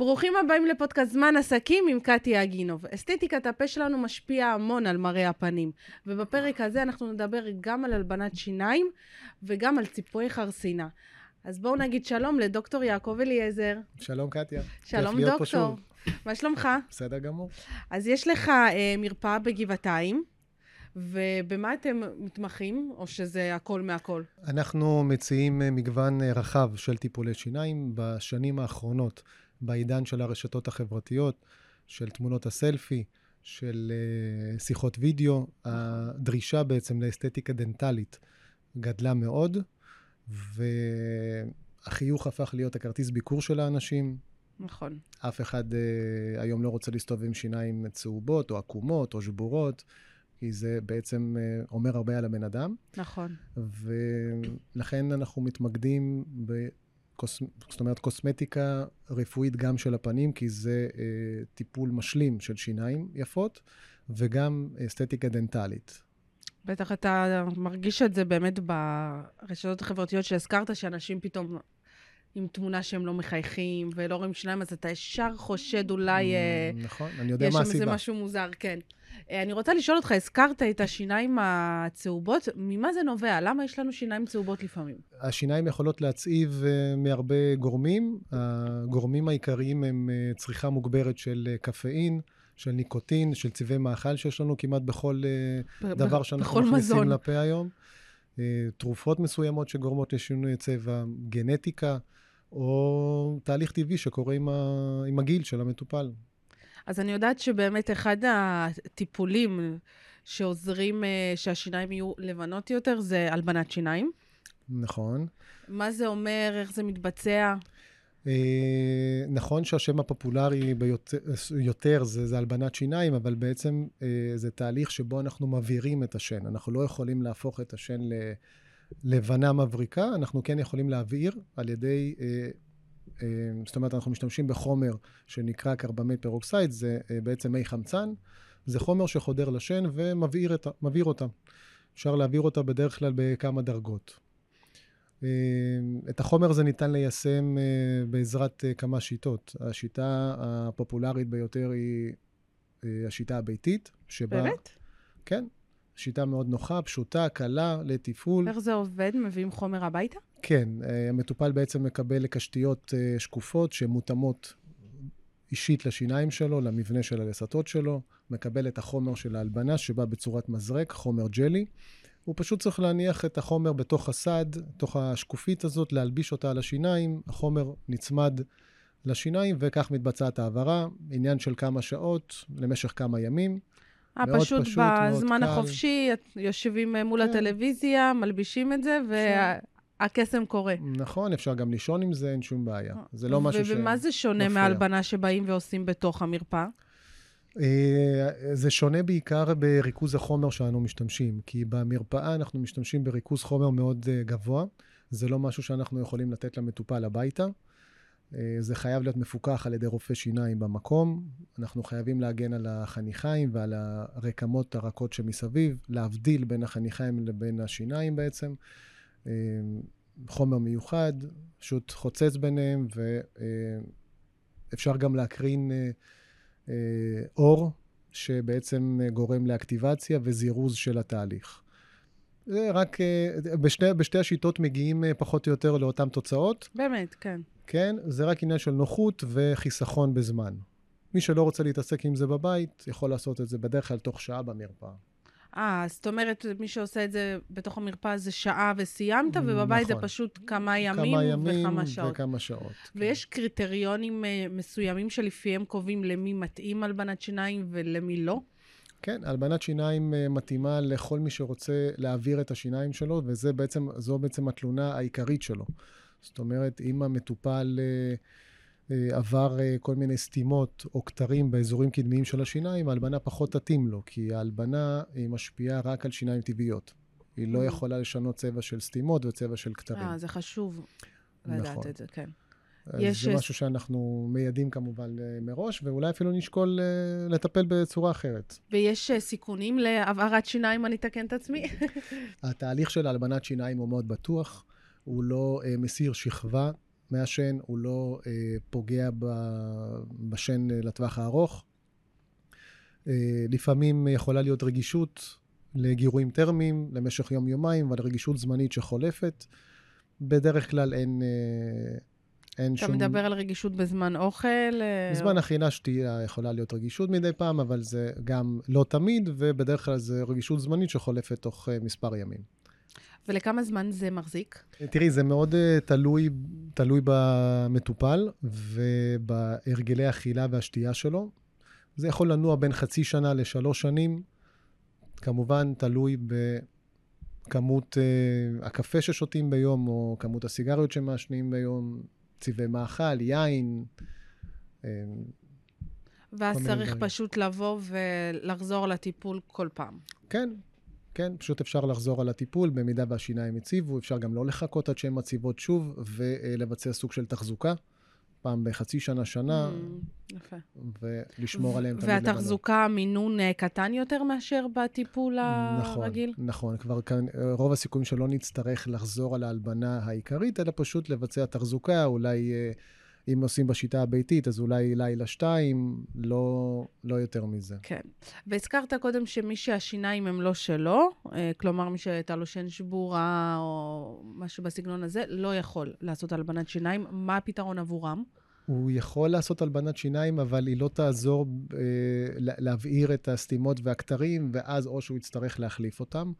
ברוכים הבאים לפודקאסט זמן עסקים עם קטי אגינוב. אסתטיקת הפה שלנו משפיעה המון על מראה הפנים, ובפרק הזה אנחנו נדבר גם על הלבנת שיניים וגם על ציפוי חרסינה. אז בואו נגיד שלום לדוקטור יעקב אליעזר. שלום קטיה. שלום דוקטור. מה שלומך? בסדר גמור. אז יש לך אה, מרפאה בגבעתיים. ובמה אתם מתמחים, או שזה הכל מהכל? אנחנו מציעים אה, מגוון אה, רחב של טיפולי שיניים בשנים האחרונות. בעידן של הרשתות החברתיות, של תמונות הסלפי, של uh, שיחות וידאו, הדרישה בעצם לאסתטיקה דנטלית גדלה מאוד, והחיוך הפך להיות הכרטיס ביקור של האנשים. נכון. אף אחד uh, היום לא רוצה להסתובב עם שיניים צהובות, או עקומות, או שבורות. כי זה בעצם uh, אומר הרבה על הבן אדם. נכון. ולכן אנחנו מתמקדים קוס... זאת אומרת, קוסמטיקה רפואית גם של הפנים, כי זה אה, טיפול משלים של שיניים יפות, וגם אסתטיקה דנטלית. בטח אתה מרגיש את זה באמת ברשתות החברתיות שהזכרת, שאנשים פתאום עם תמונה שהם לא מחייכים ולא רואים שיניים, אז אתה ישר חושד אולי... אה, נכון, אני יודע מה הסיבה. יש שם איזה משהו מוזר, כן. אה, אני רוצה לשאול אותך, הזכרת את השיניים הצהובות, ממה זה נובע? למה יש לנו שיניים צהובות לפעמים? השיניים יכולות להצעיב uh, מהרבה גורמים. הגורמים העיקריים הם צריכה מוגברת של קפאין, של ניקוטין, של צבעי מאכל שיש לנו כמעט בכל דבר שאנחנו מכניסים מזון. לפה היום. Uh, תרופות מסוימות שגורמות לשינוי צבע, גנטיקה, או תהליך טבעי שקורה עם, ה... עם הגיל של המטופל. אז אני יודעת שבאמת אחד הטיפולים שעוזרים uh, שהשיניים יהיו לבנות יותר זה הלבנת שיניים. נכון. מה זה אומר, איך זה מתבצע? Uh, נכון שהשם הפופולרי ביותר יותר זה, זה הלבנת שיניים, אבל בעצם uh, זה תהליך שבו אנחנו מבעירים את השן. אנחנו לא יכולים להפוך את השן ללבנה מבריקה, אנחנו כן יכולים להבעיר על ידי אה, זאת אומרת, אנחנו משתמשים בחומר שנקרא carbamide peroxide, זה אה, בעצם מי חמצן. זה חומר שחודר לשן ומבהיר אותה. אפשר להבהיר אותה בדרך כלל בכמה דרגות. אה, את החומר הזה ניתן ליישם בעזרת כמה שיטות. השיטה הפופולרית ביותר היא השיטה הביתית, שבה... באמת? כן. שיטה מאוד נוחה, פשוטה, קלה, לתפעול. איך זה עובד? מביאים חומר הביתה? כן, אה, המטופל בעצם מקבל קשתיות אה, שקופות שמותאמות אישית לשיניים שלו, למבנה של הלסתות שלו, מקבל את החומר של ההלבנה שבא בצורת מזרק, חומר ג'לי. הוא פשוט צריך להניח את החומר בתוך הסד, בתוך השקופית הזאת, להלביש אותה על השיניים, החומר נצמד לשיניים, וכך מתבצעת העברה, עניין של כמה שעות, למשך כמה ימים. אה, פשוט, פשוט בזמן החופשי, יושבים מול כן. הטלוויזיה, מלבישים את זה, הקסם קורה. נכון, אפשר גם לישון עם זה, אין שום בעיה. זה לא משהו ש... ומה זה שונה מהלבנה שבאים ועושים בתוך המרפאה? אה, זה שונה בעיקר בריכוז החומר שאנו משתמשים, כי במרפאה אנחנו משתמשים בריכוז חומר מאוד אה, גבוה. זה לא משהו שאנחנו יכולים לתת למטופל הביתה. אה, זה חייב להיות מפוקח על ידי רופא שיניים במקום. אנחנו חייבים להגן על החניכיים ועל הרקמות הרכות שמסביב, להבדיל בין החניכיים לבין השיניים בעצם. חומר מיוחד, פשוט חוצץ ביניהם, ואפשר גם להקרין אור, שבעצם גורם לאקטיבציה וזירוז של התהליך. זה רק, בשתי, בשתי השיטות מגיעים פחות או יותר לאותן תוצאות. באמת, כן. כן? זה רק עניין של נוחות וחיסכון בזמן. מי שלא רוצה להתעסק עם זה בבית, יכול לעשות את זה בדרך כלל תוך שעה במרפאה. אה, זאת אומרת, מי שעושה את זה בתוך המרפאה זה שעה וסיימת, ובבית נכון. זה פשוט כמה ימים, כמה ימים וכמה שעות. וכמה שעות. כן. ויש כן. קריטריונים uh, מסוימים שלפיהם קובעים למי מתאים הלבנת שיניים ולמי לא? כן, הלבנת שיניים uh, מתאימה לכל מי שרוצה להעביר את השיניים שלו, וזו בעצם, בעצם התלונה העיקרית שלו. זאת אומרת, אם המטופל אה, אה, עבר אה, כל מיני סתימות או כתרים באזורים קדמיים של השיניים, ההלבנה פחות תתאים לו, כי ההלבנה היא משפיעה רק על שיניים טבעיות. היא לא mm. יכולה לשנות צבע של סתימות וצבע של כתרים. אה, זה חשוב לדעת נכון. את זה, כן. יש... זה משהו שאנחנו מיידים כמובן מראש, ואולי אפילו נשקול לטפל בצורה אחרת. ויש סיכונים להבערת שיניים, אני אתקן את עצמי? התהליך של הלבנת שיניים הוא מאוד בטוח. הוא לא מסיר שכבה מהשן, הוא לא אה, פוגע ב, בשן לטווח הארוך. אה, לפעמים יכולה להיות רגישות לגירויים טרמיים למשך יום-יומיים, אבל רגישות זמנית שחולפת. בדרך כלל אין, אה, אין אתה שום... מדבר על רגישות בזמן אוכל? אה, בזמן אכילה שתייה יכולה להיות רגישות מדי פעם, אבל זה גם לא תמיד, ובדרך כלל זה רגישות זמנית שחולפת תוך אה, מספר ימים. ולכמה זמן זה מחזיק? תראי, זה מאוד uh, תלוי, תלוי במטופל ובהרגלי האכילה והשתייה שלו. זה יכול לנוע בין חצי שנה לשלוש שנים. כמובן, תלוי בכמות uh, הקפה ששותים ביום, או כמות הסיגריות שמעשנים ביום, צבעי מאכל, יין. Uh, ואז צריך דברים. פשוט לבוא ולחזור לטיפול כל פעם. כן, כן, פשוט אפשר לחזור על הטיפול במידה והשיניים הציבו, אפשר גם לא לחכות עד שהן מציבות שוב, ולבצע סוג של תחזוקה, פעם בחצי שנה, שנה, Mm, יפה. ולשמור עליהם תמיד לבנות. והתחזוקה, מינון אה, קטן יותר מאשר בטיפול נכון, הרגיל? נכון, כבר כאן, רוב הסיכויים שלא נצטרך לחזור על ההלבנה העיקרית, אלא פשוט לבצע תחזוקה, אולי אה, אם עושים בשיטה הביתית, אז אולי לילה שתיים, לא, לא יותר מזה. כן. והזכרת קודם שמי שהשיניים הם לא שלו, אה, כלומר מי שהייתה לו שן שבורה או משהו בסגנון הזה, לא יכול לעשות הלבנת שיניים. מה הפתרון עבורם? הוא יכול לעשות הלבנת שיניים, אבל היא לא תעזור אה, לה- להבעיר את הסתימות והכתרים, ואז או שהוא יצטרך להחליף אותם,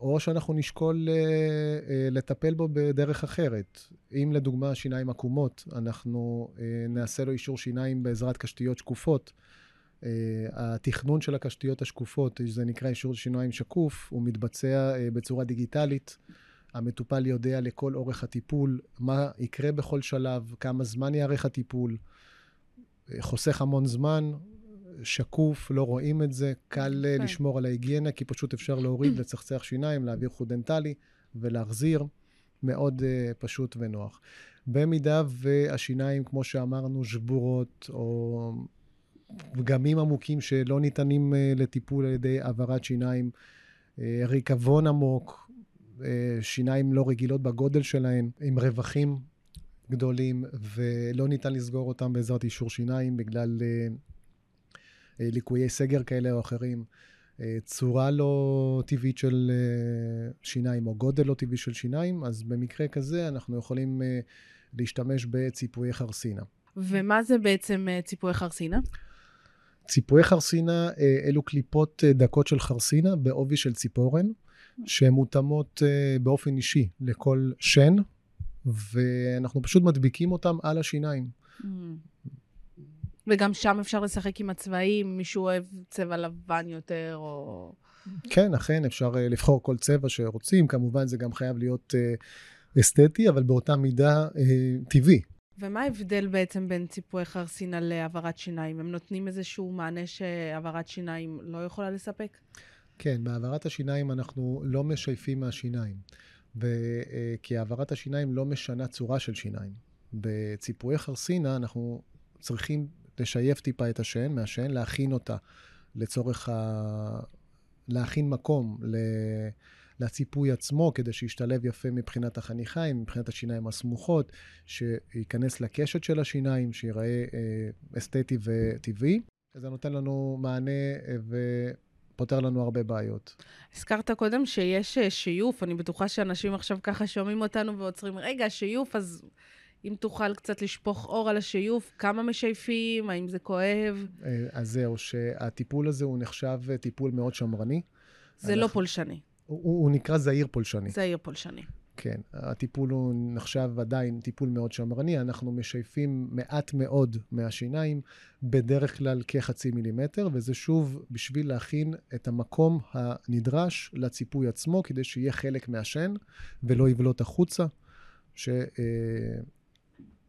או שאנחנו נשקול אה, אה, לטפל בו בדרך אחרת. אם לדוגמה שיניים עקומות, אנחנו אה, נעשה לו אישור שיניים בעזרת קשתיות שקופות. התכנון של הקשתיות השקופות, זה נקרא אישור שיניים שקוף, הוא מתבצע בצורה דיגיטלית. המטופל יודע לכל אורך הטיפול מה יקרה בכל שלב, כמה זמן יארך הטיפול, חוסך המון זמן, שקוף, לא רואים את זה, קל אה, יפה. לשמור על ההיגיינה, כי פשוט אפשר להוריד, לצחצח שיניים, להעביר חוט דנטלי ולהחזיר, מאוד uh, פשוט ונוח. במידה והשיניים, כמו שאמרנו, שבורות, או פגמים עמוקים שלא ניתנים uh, לטיפול על ידי העברת שיניים, uh, ריקבון עמוק, uh, שיניים לא רגילות בגודל שלהן, עם רווחים גדולים, ולא ניתן לסגור אותם בעזרת אישור שיניים בגלל uh, ליקויי סגר כאלה או אחרים. uh, צורה לא טבעית של uh, שיניים או גודל לא טבעי של שיניים, אז במקרה כזה אנחנו יכולים להשתמש בציפויי חרסינה. ומה זה בעצם אה, ציפוי חרסינה? ציפויי חרסינה אה, אלו קליפות אה, דקות של חרסינה בעובי של ציפורן, שהן מותאמות אה, באופן אישי לכל שן, ואנחנו פשוט מדביקים אותם על השיניים. Mm. וגם שם אפשר לשחק עם הצבעים, מישהו אוהב צבע לבן יותר, או... כן, אכן, אפשר אה, לבחור כל צבע שרוצים, כמובן זה גם חייב להיות אה, אסתטי, אבל באותה מידה אה, טבעי. ומה ההבדל בעצם בין ציפוי חרסינה להעברת שיניים? הם נותנים איזשהו מענה שהעברת שיניים לא יכולה לספק? כן, בהעברת השיניים אנחנו לא משייפים מהשיניים, ו- כי העברת השיניים לא משנה צורה של שיניים. בציפויי חרסינה אנחנו צריכים לשייף טיפה את השן, מהשן, להכין אותה לצורך ה... להכין מקום ל... לציפוי עצמו, כדי שישתלב יפה מבחינת החניכיים, מבחינת השיניים הסמוכות, שייכנס לקשת של השיניים, שיראה אה, אסתטי וטבעי. זה נותן לנו מענה אה, ופותר לנו הרבה בעיות. הזכרת קודם שיש אה, שיוף, אני בטוחה שאנשים עכשיו ככה שומעים אותנו ועוצרים, רגע, שיוף, אז אם תוכל קצת לשפוך אור על השיוף, כמה משייפים, האם זה כואב? אה, אז זהו, שהטיפול הזה הוא נחשב אה, טיפול מאוד שמרני. זה לא אנחנו- פולשני, הוא, הוא נקרא זעיר פולשני. זה עיר פולשני. כן, הטיפול הוא נחשב עדיין טיפול מאוד שמרני, אנחנו משייפים מעט מאוד מהשיניים, בדרך כלל כחצי מילימטר, וזה שוב בשביל להכין את המקום הנדרש לציפוי עצמו, כדי שיהיה חלק מהשן ולא יבלוט החוצה,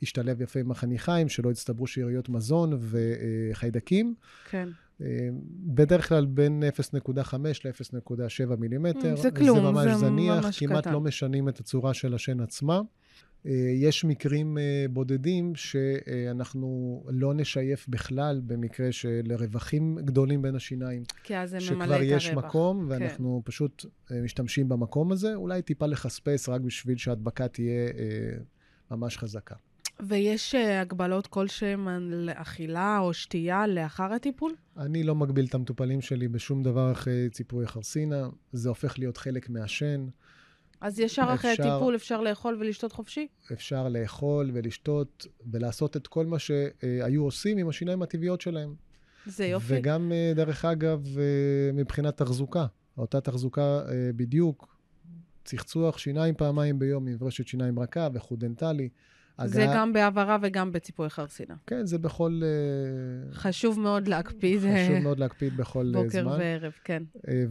שישתלב יפה עם החניכיים, שלא יצטברו שאריות מזון וחיידקים. כן. אה, בדרך כלל בין 0.5 ל-0.7 מילימטר. Mm, זה כלום, זה ממש זה זניח, ממש כמעט קטן. לא משנים את הצורה של השן עצמה. אה, יש מקרים אה, בודדים שאנחנו לא נשייף בכלל, במקרה של רווחים גדולים בין השיניים, כי אז זה ממלא שכבר את יש הרווח. מקום, ואנחנו פשוט אה, משתמשים במקום הזה, אולי טיפה לחספס רק בשביל שההדבקה תהיה ממש חזקה. ויש uh, הגבלות כלשהן על אכילה או שתייה לאחר הטיפול? אני לא מגביל את המטופלים שלי בשום דבר אחרי ציפוי חרסינה, זה הופך להיות חלק מהשן. אז ישר אפשר, אחרי הטיפול אפשר לאכול ולשתות חופשי? אפשר לאכול ולשתות ולעשות את כל מה שהיו עושים עם השיניים הטבעיות שלהם. זה יופי. וגם, אה, דרך אגב, אה, מבחינת תחזוקה, אותה תחזוקה בדיוק, צחצוח שיניים פעמיים ביום עם ברשת שיניים רכה וחוט דנטלי. זה הגעה... גם בהעברה וגם בציפוי חרסינה. כן, זה בכל... אה, חשוב מאוד להקפיד. חשוב מאוד להקפיד בכל בוקר זמן. בוקר וערב, כן. אה,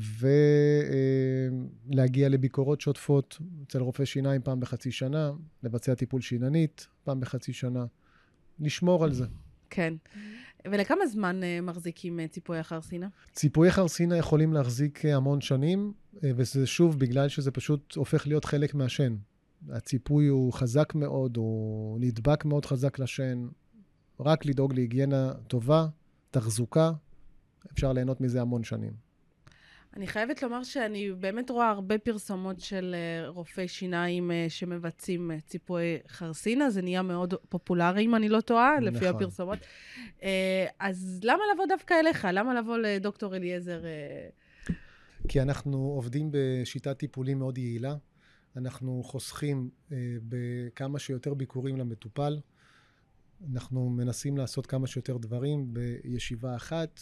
ולהגיע לביקורות שוטפות אצל רופא שיניים פעם בחצי שנה, לבצע טיפול שיננית פעם בחצי שנה, לשמור על זה. כן. ולכמה זמן מחזיקים ציפויי חרסינה? ציפויי חרסינה יכולים להחזיק המון שנים, וזה שוב בגלל שזה פשוט הופך להיות חלק מהשן. הציפוי הוא חזק מאוד, הוא נדבק מאוד חזק לשן. רק לדאוג להיגיינה טובה, תחזוקה, אפשר ליהנות מזה המון שנים. אני חייבת לומר שאני באמת רואה הרבה פרסומות של אה, רופאי שיניים אה, שמבצעים אה, ציפוי חרסינה, זה נהיה מאוד פופולרי, אם אני לא טועה, נכון. לפי הפרסומות. אז למה לבוא דווקא אליך? למה לבוא לדוקטור אליעזר? כי אנחנו עובדים בשיטת טיפולים מאוד יעילה. אנחנו חוסכים אה, בכמה שיותר ביקורים למטופל. אנחנו מנסים לעשות כמה שיותר דברים בישיבה אחת.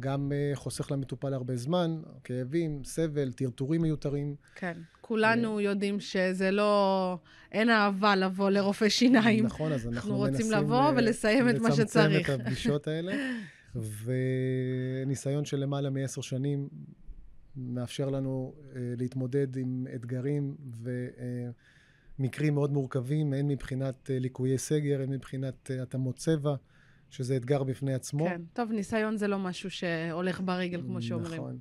גם אה, חוסך למטופל הרבה זמן, כאבים, סבל, טרטורים מיותרים. כן. כולנו אה, יודעים שזה לא... אין אהבה לבוא לרופא שיניים. נכון, אז אנחנו, אנחנו רוצים לבוא ולסיים את מה שצריך. לצמצם את הפגישות האלה. וניסיון של למעלה מעשר שנים מאפשר לנו uh, להתמודד עם אתגרים ומקרים מאוד מורכבים, הן מבחינת uh, ליקויי סגר, הן מבחינת uh, התאמות צבע, שזה אתגר בפני עצמו. כן, טוב, ניסיון זה לא משהו שהולך ברגל, כמו שאומרים. נכון.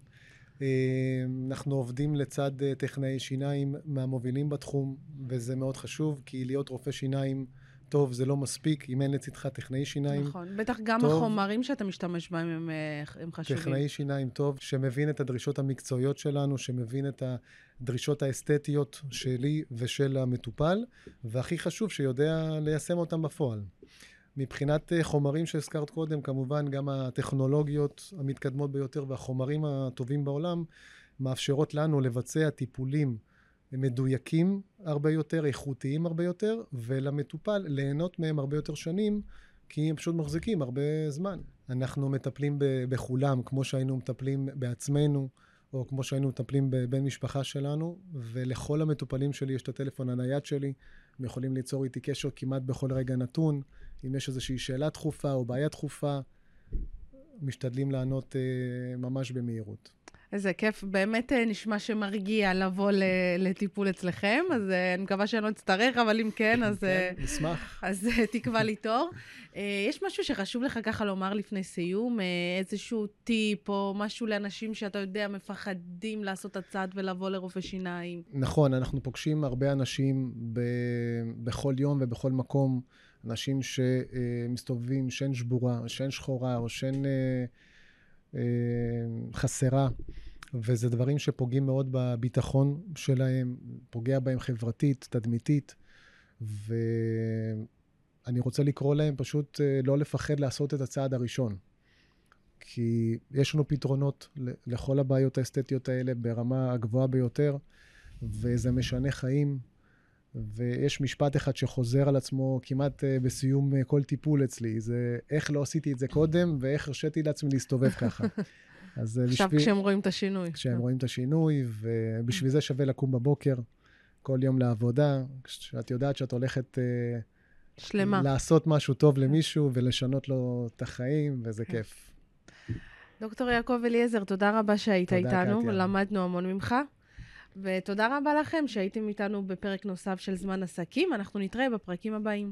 אנחנו עובדים לצד טכנאי שיניים מהמובילים בתחום, וזה מאוד חשוב, כי להיות רופא שיניים טוב זה לא מספיק, אם אין לצדך טכנאי שיניים נכון, בטח גם טוב, החומרים שאתה משתמש בהם הם, אה, הם חשובים. טכנאי שיניים טוב, שמבין את הדרישות המקצועיות שלנו, שמבין את הדרישות האסתטיות שלי ושל המטופל, והכי חשוב, שיודע ליישם אותם בפועל. מבחינת אה, חומרים שהזכרת קודם, כמובן גם הטכנולוגיות המתקדמות ביותר והחומרים הטובים בעולם מאפשרות לנו לבצע טיפולים מדויקים הרבה יותר, איכותיים הרבה יותר, ולמטופל ליהנות מהם הרבה יותר שנים, כי הם פשוט מחזיקים הרבה זמן. אנחנו מטפלים בכולם, כמו שהיינו מטפלים בעצמנו, או כמו שהיינו מטפלים בבן משפחה שלנו, ולכל המטופלים שלי יש את הטלפון הנייד שלי, הם יכולים ליצור איתי קשר כמעט בכל רגע נתון. אם יש איזושהי שאלה דחופה או בעיה דחופה, משתדלים לענות uh, ממש במהירות. איזה כיף, באמת אה, נשמע שמרגיע לבוא לטיפול אצלכם, אז אה, אני מקווה שאני לא אצטרך, אבל אם כן, אז... כן, אה, נשמח. אז תקבע לי תור. יש משהו שחשוב לך ככה לומר לפני סיום? איזשהו טיפ או משהו לאנשים שאתה יודע, מפחדים לעשות את הצעד ולבוא לרופא שיניים? נכון, אנחנו פוגשים הרבה אנשים ב... בכל יום ובכל מקום, אנשים שמסתובבים שן שבורה, שן שחורה או שן... חסרה, וזה דברים שפוגעים מאוד בביטחון שלהם, פוגע בהם חברתית, תדמיתית, ואני רוצה לקרוא להם פשוט אה, לא לפחד לעשות את הצעד הראשון. כי יש לנו פתרונות לכל הבעיות האסתטיות האלה ברמה הגבוהה ביותר, וזה משנה חיים. ויש משפט אחד שחוזר על עצמו כמעט אה, בסיום אה, כל טיפול אצלי, זה איך לא עשיתי את זה קודם ואיך הרשיתי לעצמי להסתובב ככה. אז אה, עכשיו בשביל... כשהם רואים את השינוי. כשהם רואים את השינוי, ובשביל זה שווה לקום בבוקר כל יום לעבודה, כשאת יודעת שאת הולכת... שלמה. לעשות משהו טוב למישהו ולשנות לו את החיים, וזה כן. כיף. דוקטור יעקב אליעזר, תודה רבה שהיית תודה, איתנו, קטיה. למדנו המון ממך. ותודה רבה לכם שהייתם איתנו בפרק נוסף של זמן עסקים. אנחנו נתראה בפרקים הבאים.